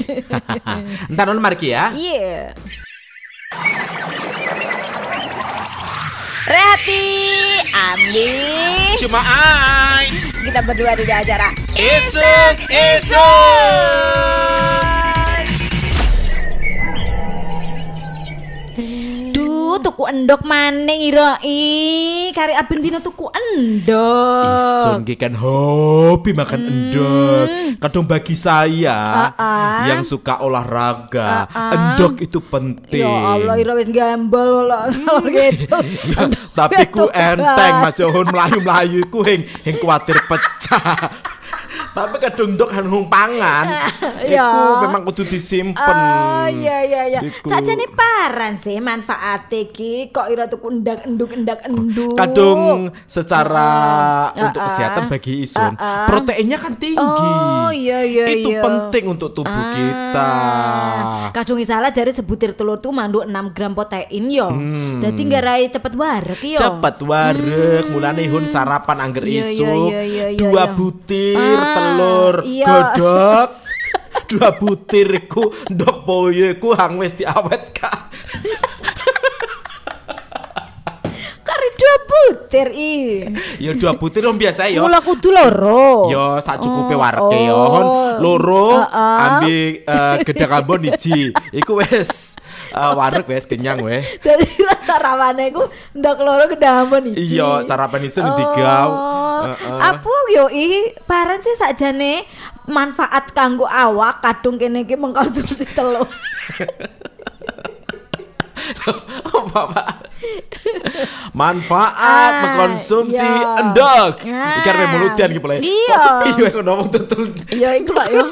Ntar non mari ki ya. Iya. Rehati, ambil. Cuma ai. Kita berdua di acara. Esok, esok. Tuku endok mana ira i kari abin dino tuku endok. Isun ki kan hobi makan endog. Kadang bagi saya Hmm. Ah-ah. yang suka olahraga, endog itu penting. Ya Allah, ira wis lah kalau gitu. Ya, tapi ku enteng Mas Yohun melayu-melayu ku hing hing kuatir pecah. Tapi kadung ndok kan hung pangan. Ya. Iku memang kudu disimpen. Oh iya iya iya. Saja nih paran sih manfaat ki kok ira tuku endak enduk endak enduk. Kadung secara untuk Ah-ah. kesehatan bagi isun, Ah-ah. proteinnya kan tinggi. Oh, iya, iya, Itu iya. penting untuk tubuh Ah, kita. Kadung salah jari sebutir telur tuh manduk 6 gram protein yo. Jadi ngarai cepet warek yo. Hmm. Cepet warek, mulane hun sarapan angger Iya, iya, isuk, iya, iya, iya, dua iya. butir Ah, telur iya. godok. dua butir iku ndok boyo iku hang wis diawet kak. Kari dua butir i. Ya dua butir dong biasa yo. Mula kudu loro. Yo sak cukupe Oh, warke yo. oh. Loro Heeh. ambil uh, gedang ambon iji. Iku wis uh, warek wis kenyang weh. Jadi sarawane ku ndak loro kedamon iki. Iya, sarapan isun digau. Oh, Heeh. apa yo i paran sih sakjane manfaat kanggo awak kadung kene iki mengkonsumsi telur. Apa Pak? Manfaat Ah, mengkonsumsi iya. endog. Ah. Iki arep mulutian iki pula. Iya. Kok sepi kok ngomong tutul. Ya iku Pak yo.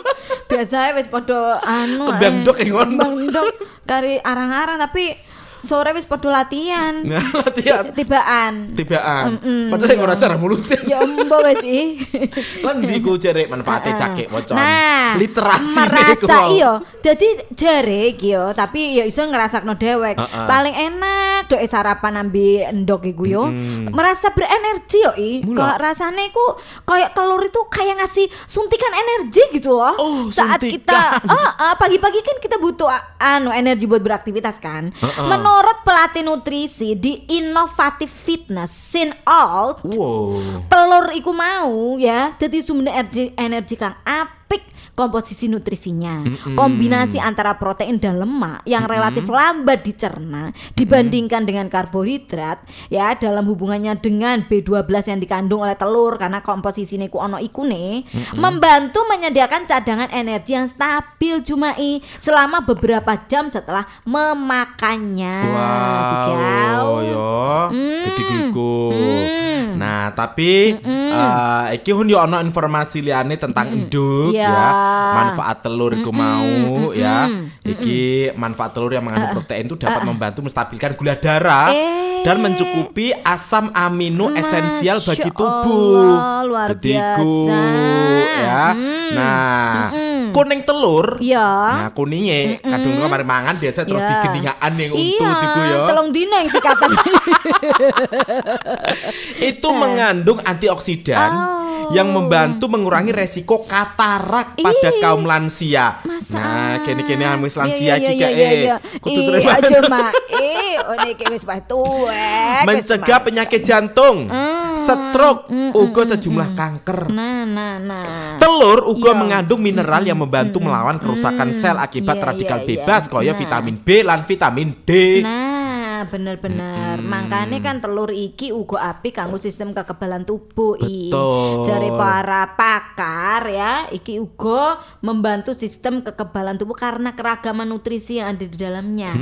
Biasanya wis padha anu. Kembang yang ngono. Kembang ndok kari arang-arang tapi sore wis padha latihan. Latihan Tibaan. tibaan. Padahal yang ora cara mulutian. Ya embo wis i. Kan di ku jere manfaate cakek wocon. Nah, literasi merasa iyo. Jadi jare iki yo, tapi ya iso ngrasakno dewek. Heeh. Paling enak doe sarapan ambi endok iku yo. Merasa berenergi yo i. Kok rasane iku kayak telur itu kayak ngasih suntikan energi gitu loh. Oh, Saat suntikan. kita ah, ah, pagi-pagi kan kita butuh anu energi buat beraktivitas kan. Heeh. Menurut pelatih nutrisi di Innovative Fitness Sin Alt Wow. telur iku mau ya jadi sumber energi energi kang apik komposisi nutrisinya. Kombinasi antara protein dan lemak yang relatif lambat dicerna dibandingkan dengan karbohidrat ya dalam hubungannya dengan B12 yang dikandung oleh telur karena komposisi niku ono ikune membantu menyediakan cadangan energi yang stabil Jumai selama beberapa jam setelah memakannya. Wow, yo, gede iku. Nah, tapi eh iki hun yo ono informasi liane tentang enduk Iya. ya. Manfaat telur iku mau ya. Iki manfaat telur yang mengandung protein itu dapat membantu menstabilkan gula darah Eh. dan mencukupi asam amino esensial Masya bagi tubuh. Allah, luar Gede iku, biasa. ya. Nah, kuning telur Iya. Nah, kuningnya kadung mm mari mangan biasa terus Iya. digeningaan yang Iya, utuh iku ya. telung dina yang sikatan. itu mengandung antioksidan Oh. yang membantu mengurangi resiko katarak pada Ih. kaum lansia. Masa? Nah, kene-kene yang wis Iya, lansia iki iya, kae. iya, iya. Kudu Iya, sering aja mak. Eh, oh niki wis tuwek. mencegah penyakit jantung, Hmm. stroke, uga sejumlah kanker. Nah, nah, nah. Telur uga Iya. mengandung mineral yang membantu melawan kerusakan sel akibat Iya, radikal iya, bebas kaya Nah. vitamin B lan vitamin D. Nah, bener-bener. Makanya kan telur iki uga apik kanggo sistem kekebalan tubuh i. Jare para pakar ya, iki uga membantu sistem kekebalan tubuh karena keragaman nutrisi yang ada di dalamnya.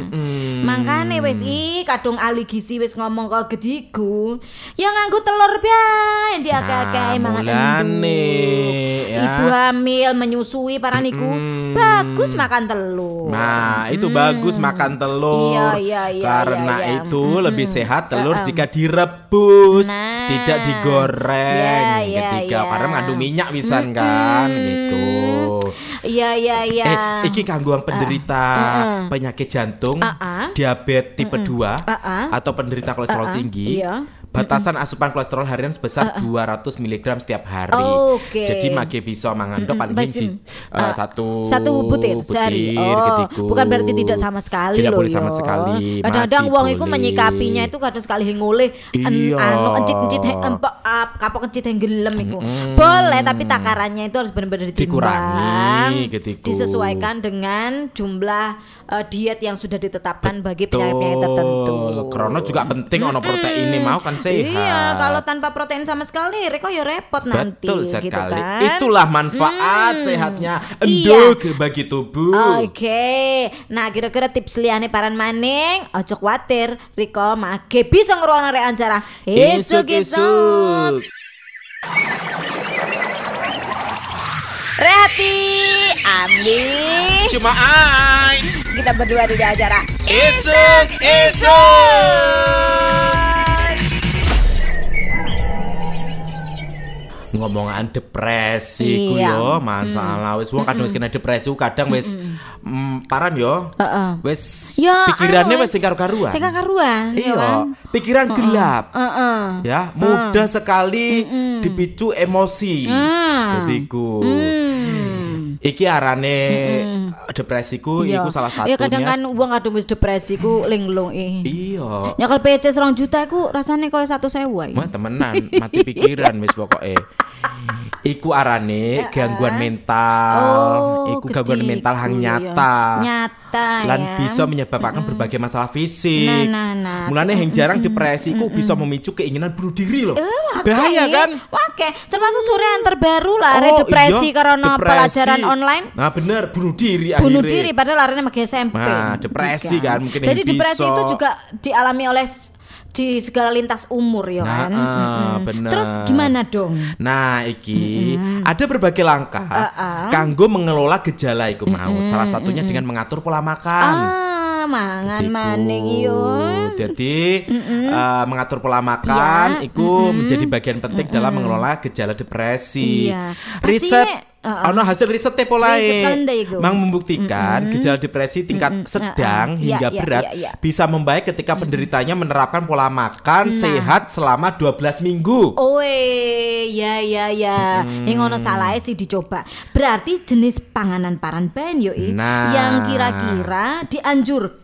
Makanya wis i kadung ahli gizi wis ngomong kok gedigu, ya nganggo telur biae di akeh-akeh Nah, mangan ya. Ibu hamil menyusui para niku bagus makan telur. Nah, itu bagus makan telur. Iya, iya, iya, Karena iya, iya. itu Mm-mm. lebih sehat telur Uh-uh. jika direbus, Nah. tidak digoreng. Iya, iya, Ketika iya. karena mengandung minyak pisan kan gitu. Iya iya iya. Eh, iki kanggo yang penderita uh-uh. penyakit jantung, Uh-uh. diabetes tipe 2 Uh-uh. atau penderita kolesterol Uh-uh. tinggi. Iya. Batasan asupan kolesterol harian sebesar 200 mg setiap hari. Oke. Jadi mage bisa mangandok paling Basim. si, eh, Ah, satu satu butir, sehari. Oh, ketiku. bukan berarti tidak sama sekali Tidak loh. boleh yo. sama sekali. Kadang-kadang wong iku menyikapinya itu kadang sekali ngoleh Iya. anu encit-encit empok ap, kapok encit yang gelem iku. Boleh tapi takarannya itu harus benar-benar ditimbang. Dikurangi, ketiku. Disesuaikan dengan jumlah eh, diet yang sudah ditetapkan bagi penyakit-penyakit tertentu. Karena juga penting ono protein ini mau kan sehat. Iya, kalau tanpa protein sama sekali, Reko ya repot nanti. Betul gitu sekali. kan. Itulah manfaat sehatnya Iya. enduk bagi tubuh. Oke, nah kira-kira tips liane paran maning, ojo khawatir, Riko mage bisa ngeruang rek acara. Isuk-isuk. Rehati, ambil. Cuma ai. Kita berdua di acara Isuk, isuk. Ngomongan depresi ku Iya. yo masalah. Wis wong kadang wis kena depresi kadang wis mm, paran yo. Heeh. wis Ya, pikirannya wis sing karo-karuan Teka karuan, ya kan? iya pikiran gelap. Ya mudah sekali dipicu emosi. Ah. jadi ku Hmm. Iki arane depresiku Iya. iku salah satunya Ya kadang kan uang kadang wis depresi ku linglung ih. iya Nyekel PC serong juta ku rasanya koyo satu sewa. Wah temenan, mati pikiran wis pokoknya. Iku arane gangguan mental, iku gangguan Oh, mental hang iku, ya. nyata. Nyata Lan ya. bisa menyebabkan berbagai masalah fisik. Nah, nah, nah. Mulane yang jarang depresi iku bisa memicu keinginan bunuh diri loh. Wah, Bahaya kan? Oke, termasuk sore yang terbaru lah Oh, are depresi iya, karena depresi. pelajaran online. Nah bener, bunuh diri Bunuh akhirnya. diri padahal larinya pakai SMP. Nah, depresi kan, mungkin Jadi depresi bisa. itu juga dialami oleh di segala lintas umur ya Nah, kan. Mm-mm. bener. Terus gimana dong? Nah, iki ada berbagai langkah Uh-uh. kanggo mengelola gejala iku mau. Salah satunya dengan mengatur pola makan. Ah, mangan Iku. maning yo. Jadi eh, mengatur pola makan Iya, itu menjadi bagian penting dalam mengelola gejala depresi. Iya. Riset Pastinya, uh-uh. ono hasil riset polae kalenda iku. mang membuktikan gejala depresi tingkat sedang uh-uh. hingga Iya, iya, berat iya, iya. bisa membaik ketika penderitanya menerapkan pola makan sehat selama 12 minggu. Oh ya ya ya, yang ngono salah sih dicoba. Berarti jenis panganan paran ben yo Nah. yang kira-kira dianjurkan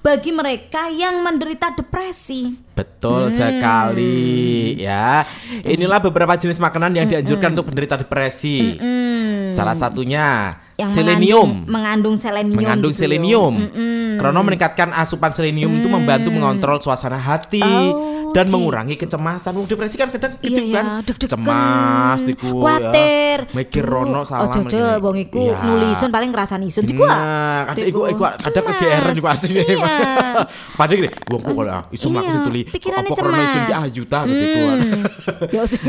bagi mereka yang menderita depresi. Betul sekali ya. Inilah beberapa jenis makanan yang dianjurkan untuk penderita depresi. Mm-mm. Salah satunya Yang selenium. mengandung, mengandung selenium. mengandung gitu selenium. Mm-mm. Karena meningkatkan asupan selenium itu membantu mengontrol suasana hati Oh, dan mengurangi kecemasan. Wong depresi kan kadang Iya gitu ya, kan. deg-degan. Cemas iku Kuatir. ya. Mikir rono salah. Jojo ngene. wong iku Iya. nulisun paling ngrasani isun iku. ah. Nah, kadang iku iku kadang Cemas. kegeeran iku asline. Iya. Padahal gini, wong kok kalau isu mak Iya, dituli. pikirannya Apa karena isun ki ah juta gitu iku. Hmm. Ya usah.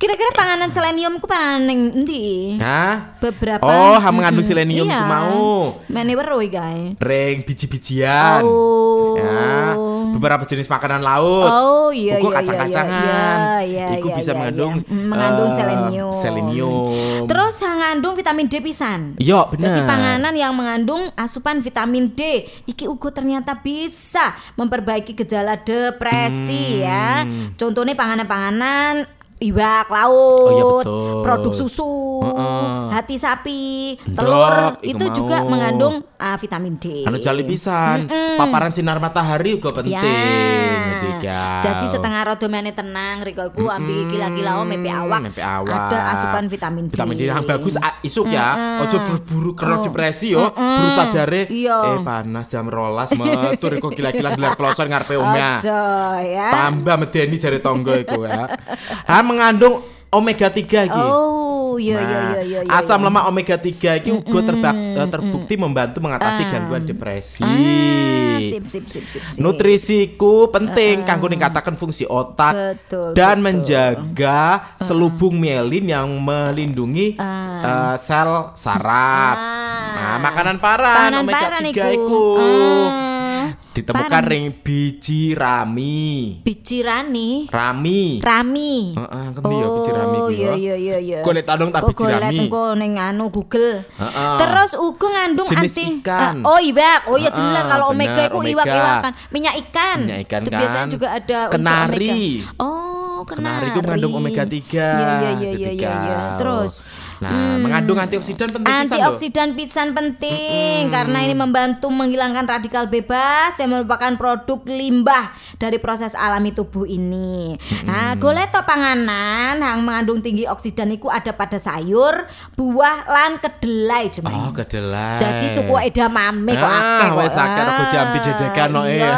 Kira-kira panganan selenium ku panganan ning endi? Hah? Beberapa Oh, mengandung Mm-mm. selenium iya. ku mau. Mene weruh iki kae. Ring biji-bijian. Oh. Ya, beberapa jenis makanan laut. Oh iya Uga iya kacang-kacangan. iya, iya, Iku iya, bisa iya, mengandung iya. Mm, mengandung eh, selenium. selenium. Terus mengandung vitamin D pisan. Iya, bener. Jadi panganan yang mengandung asupan vitamin D iki uga ternyata bisa memperbaiki gejala depresi Hmm. ya. Contohnya panganan-panganan iwak laut, Oh, iya, betul. produk susu, Heeh. hati sapi, telur iku itu juga mengandung ah, vitamin D. Anu jali pisan. Paparan sinar matahari juga penting. Jadi, Ya. Jadi setengah rodo mene tenang riko iku ambil gila-gila mepe awak. Mepe awak. Ada asupan vitamin D. Vitamin D yang bagus ah, isuk ya. Heeh. Ojo berburu karena Oh. depresi yo. Heeh. Buru sadare Iya. eh panas jam rolas metu riko gila-gila gelar kloson ngarepe omnya. Ojo ya. Tambah medeni jari tonggo iku ya. Ha mengandung omega 3 iki. Oh, iya iya Nah, iya iya. iya, asam iya. lemak omega 3 iki uga terbaks- eh, terbukti membantu mengatasi gangguan depresi. Ah, sip sip sip sip. sip. Nutrisiku penting kanggo ningkataken fungsi otak Betul, dan betul. menjaga selubung mielin yang melindungi eh, sel saraf. Ah. Nah, makanan paran omega paran 3 iku. iku. Ah, Ditemukan ring biji rami. Biji rani. Rami. Rami. Heeh, ngerti ya biji rami Oh ku iya ya. iya iya iya. Golek tandung tak Kok biji rami. engko ning anu Google. Heeh. Terus uga ngandung Jenis anti ikan. Ah, oh iwak. Oh iya jelas kalau omega itu omega. iwak-iwakan. Minyak ikan. Minyak ikan kan. Biasanya juga ada Kenari. Oh, kenari. Kenari itu mengandung omega 3. Iya iya iya iya iya. iya. Terus Nah, mengandung antioksidan penting. Antioksidan pisan penting karena ini membantu menghilangkan radikal bebas yang merupakan produk limbah dari proses alami tubuh ini. Nah, golek to panganan yang mengandung tinggi oksidan itu ada pada sayur, buah lan kedelai cuma. Oh, kedelai. Jadi tuku edamame kok Ah, akeh kok. wes akeh rego jambi dedekan no iya.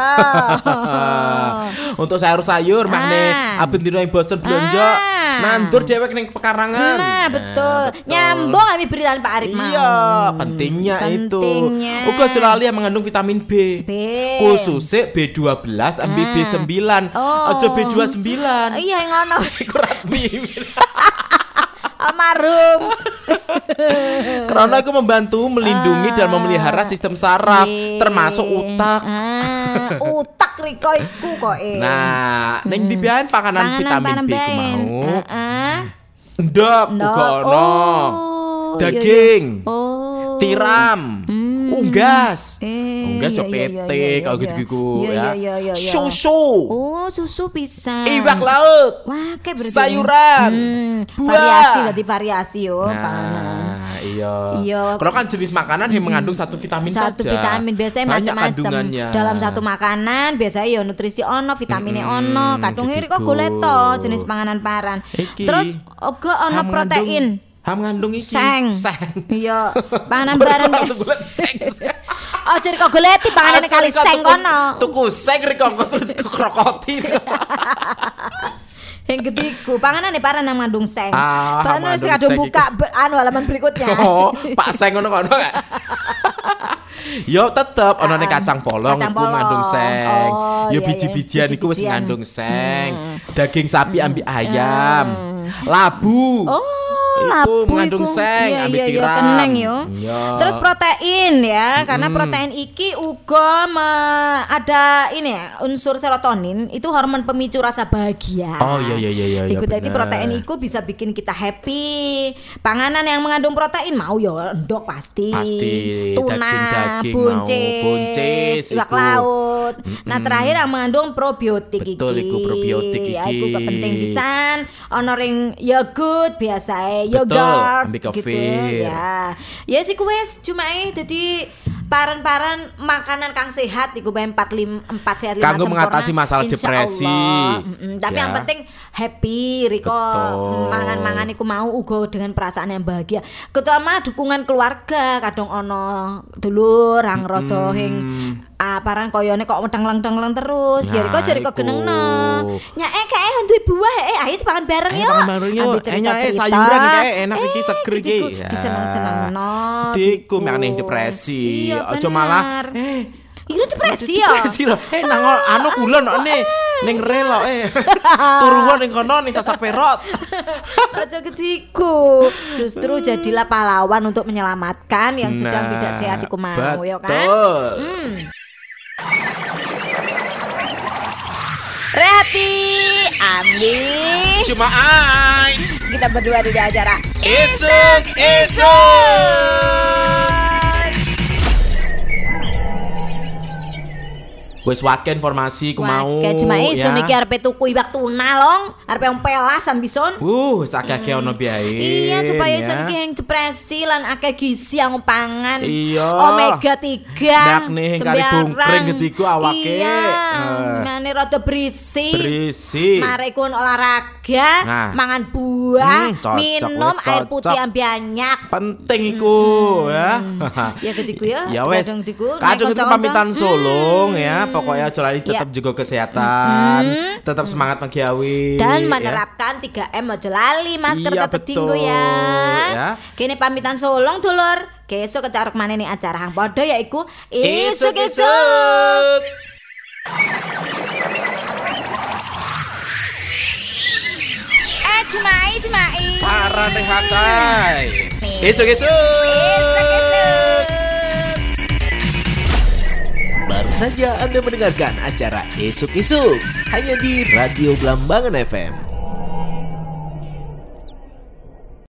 Untuk sayur-sayur makne Ah. aben dino ing bosen belanja Ah. Nandur dewek ning pekarangan. Nah, betul. Nyambung kami beritaan Pak Arif mau. Iya, pentingnya, itu. Pentingnya. Uga jelali yang mengandung vitamin B. B. Khususnya B12 ambil B9. Oh. Aja B29. Iya yang ngono. Iku ratmi. Almarhum. Karena aku membantu melindungi dan memelihara sistem saraf Iya. termasuk otak. Ah, riko iku kok eh. Nah, ning dibiayain panganan vitamin B ku mau. Heeh. Ndok uga ono. Oh, iya, Daging. iya. Oh. Tiram. Unggas. Eh, Unggas yo PT kalau gitu-gitu Iya, ya. iya. Susu. Oh, susu bisa. Iwak laut. Wah, kayak berarti. Sayuran. Hmm, Buah. variasi berarti variasi yo panganan. Nah, iya. Iya. Kalau kan jenis makanan yang mengandung satu vitamin satu saja. vitamin biasanya macam-macam dalam satu makanan biasanya ya nutrisi ono vitaminnya ono kadung ini kok gitu. golek to jenis panganan paran Iki. terus ogo ono protein Ha mengandung iki. seng Seng. iya panganan paran langsung golek seng. oh jadi kok goleti panganan Aja kali seng kono Tuku seng riko kok terus kekrokoti. yang ketiku panganan nih paran yang mengandung seng Ah, panganan sing kadung buka anu halaman berikutnya Oh, Pak Seng ngono kono? Yo tetep ono ning kacang polong Kacang iku ngandung seng. Oh, Yo iya, biji-bijian iya. iku wis Biji-bijian. ngandung seng. Daging sapi ambil ayam. Labu. Oh, Iku labu mengandung iku. seng, Iya, iya, iya, tiram. keneng yo. Iya. Terus protein ya, karena protein iki uga me- ada ini ya, unsur serotonin itu hormon pemicu rasa bahagia. Oh, iya, iya, iya, iya, Jadi iya, jadi bener. protein iku bisa bikin kita happy. Panganan yang mengandung protein mau yo endok pasti. Pasti, Tuna, daging-daging mau, buncis, buncis iwak iku. laut. Nah, terakhir yang mengandung probiotik Betul, iki. iku probiotik Ya, iki. iku penting pisan. Ono ring yogurt Betul, yogurt ambil gitu kefir. ya. Ya sih wes cuma eh jadi paran-paran makanan kang sehat iku bae 4 5 4 sehat lima Kanggo sempurna, mengatasi masalah insya depresi. Allah. Mm-mm, tapi Ya. yang penting happy Riko mangan-mangan iku mau uga dengan perasaan yang bahagia terutama dukungan keluarga kadang ono dulur rang rada hing ah paran koyone kok wedang-wedang terus ya Riko Nah, jadi kok iku. genengno nya eh kayak duwe buah eh ayo dipangan bareng yuk pangan bareng yuk. Ambil Eh, eh, sayuran kayak enak iki, seger iki. diku Ya. diseneng-senengno Diku diku. meneh depresi. iya Aja malah eh Iya depresi ya. Depresi lho. Eh nang anu kulon nih ning rel lho, eh. Turuan ning kono ning sasak perot. Aja ketiku. Justru jadilah pahlawan untuk menyelamatkan yang sedang Nah, tidak sehat iku mau ya kan. betul. Rehati, Andi. Cuma ai. Kita berdua di acara Esok, esok. Wes wake informasi ku mau. Kayak cuma isu ya. niki arep tuku iwak tuna long, arep yang pelas ambison. Uh, sakake ono biae. Iya, supaya iso ya. niki yang depresi lan akeh gizi yang pangan. Iya. Omega 3. Nek nih, kari bungkring getiku awake. Iya. Eh. Ngene rada berisi. Berisi. Mari kun olahraga, Nah. mangan buah, Hmm, cocok, minum wes air putih yang banyak. penting iku ya. Ya ketiku ya. ya wes. kadang ketiku, nek Kadang itu kanca-kanca. pamitan sulung ya. Pokoknya aja lali tetap Ya. jaga kesehatan, tetap semangat menggawe. dan ya. menerapkan 3M aja lali masker Iya, tetep betul, dinggo ya. ya. Kini pamitan solong dulur. Kesuk kecaruk mana nih acara hang podo yaiku Isuk isuk-isuk. isuk. Eh cumai cumai. Para rehatai. Isuk isuk. Isuk-isuk. Saja Anda mendengarkan acara Esok Esok hanya di Radio Blambangan FM.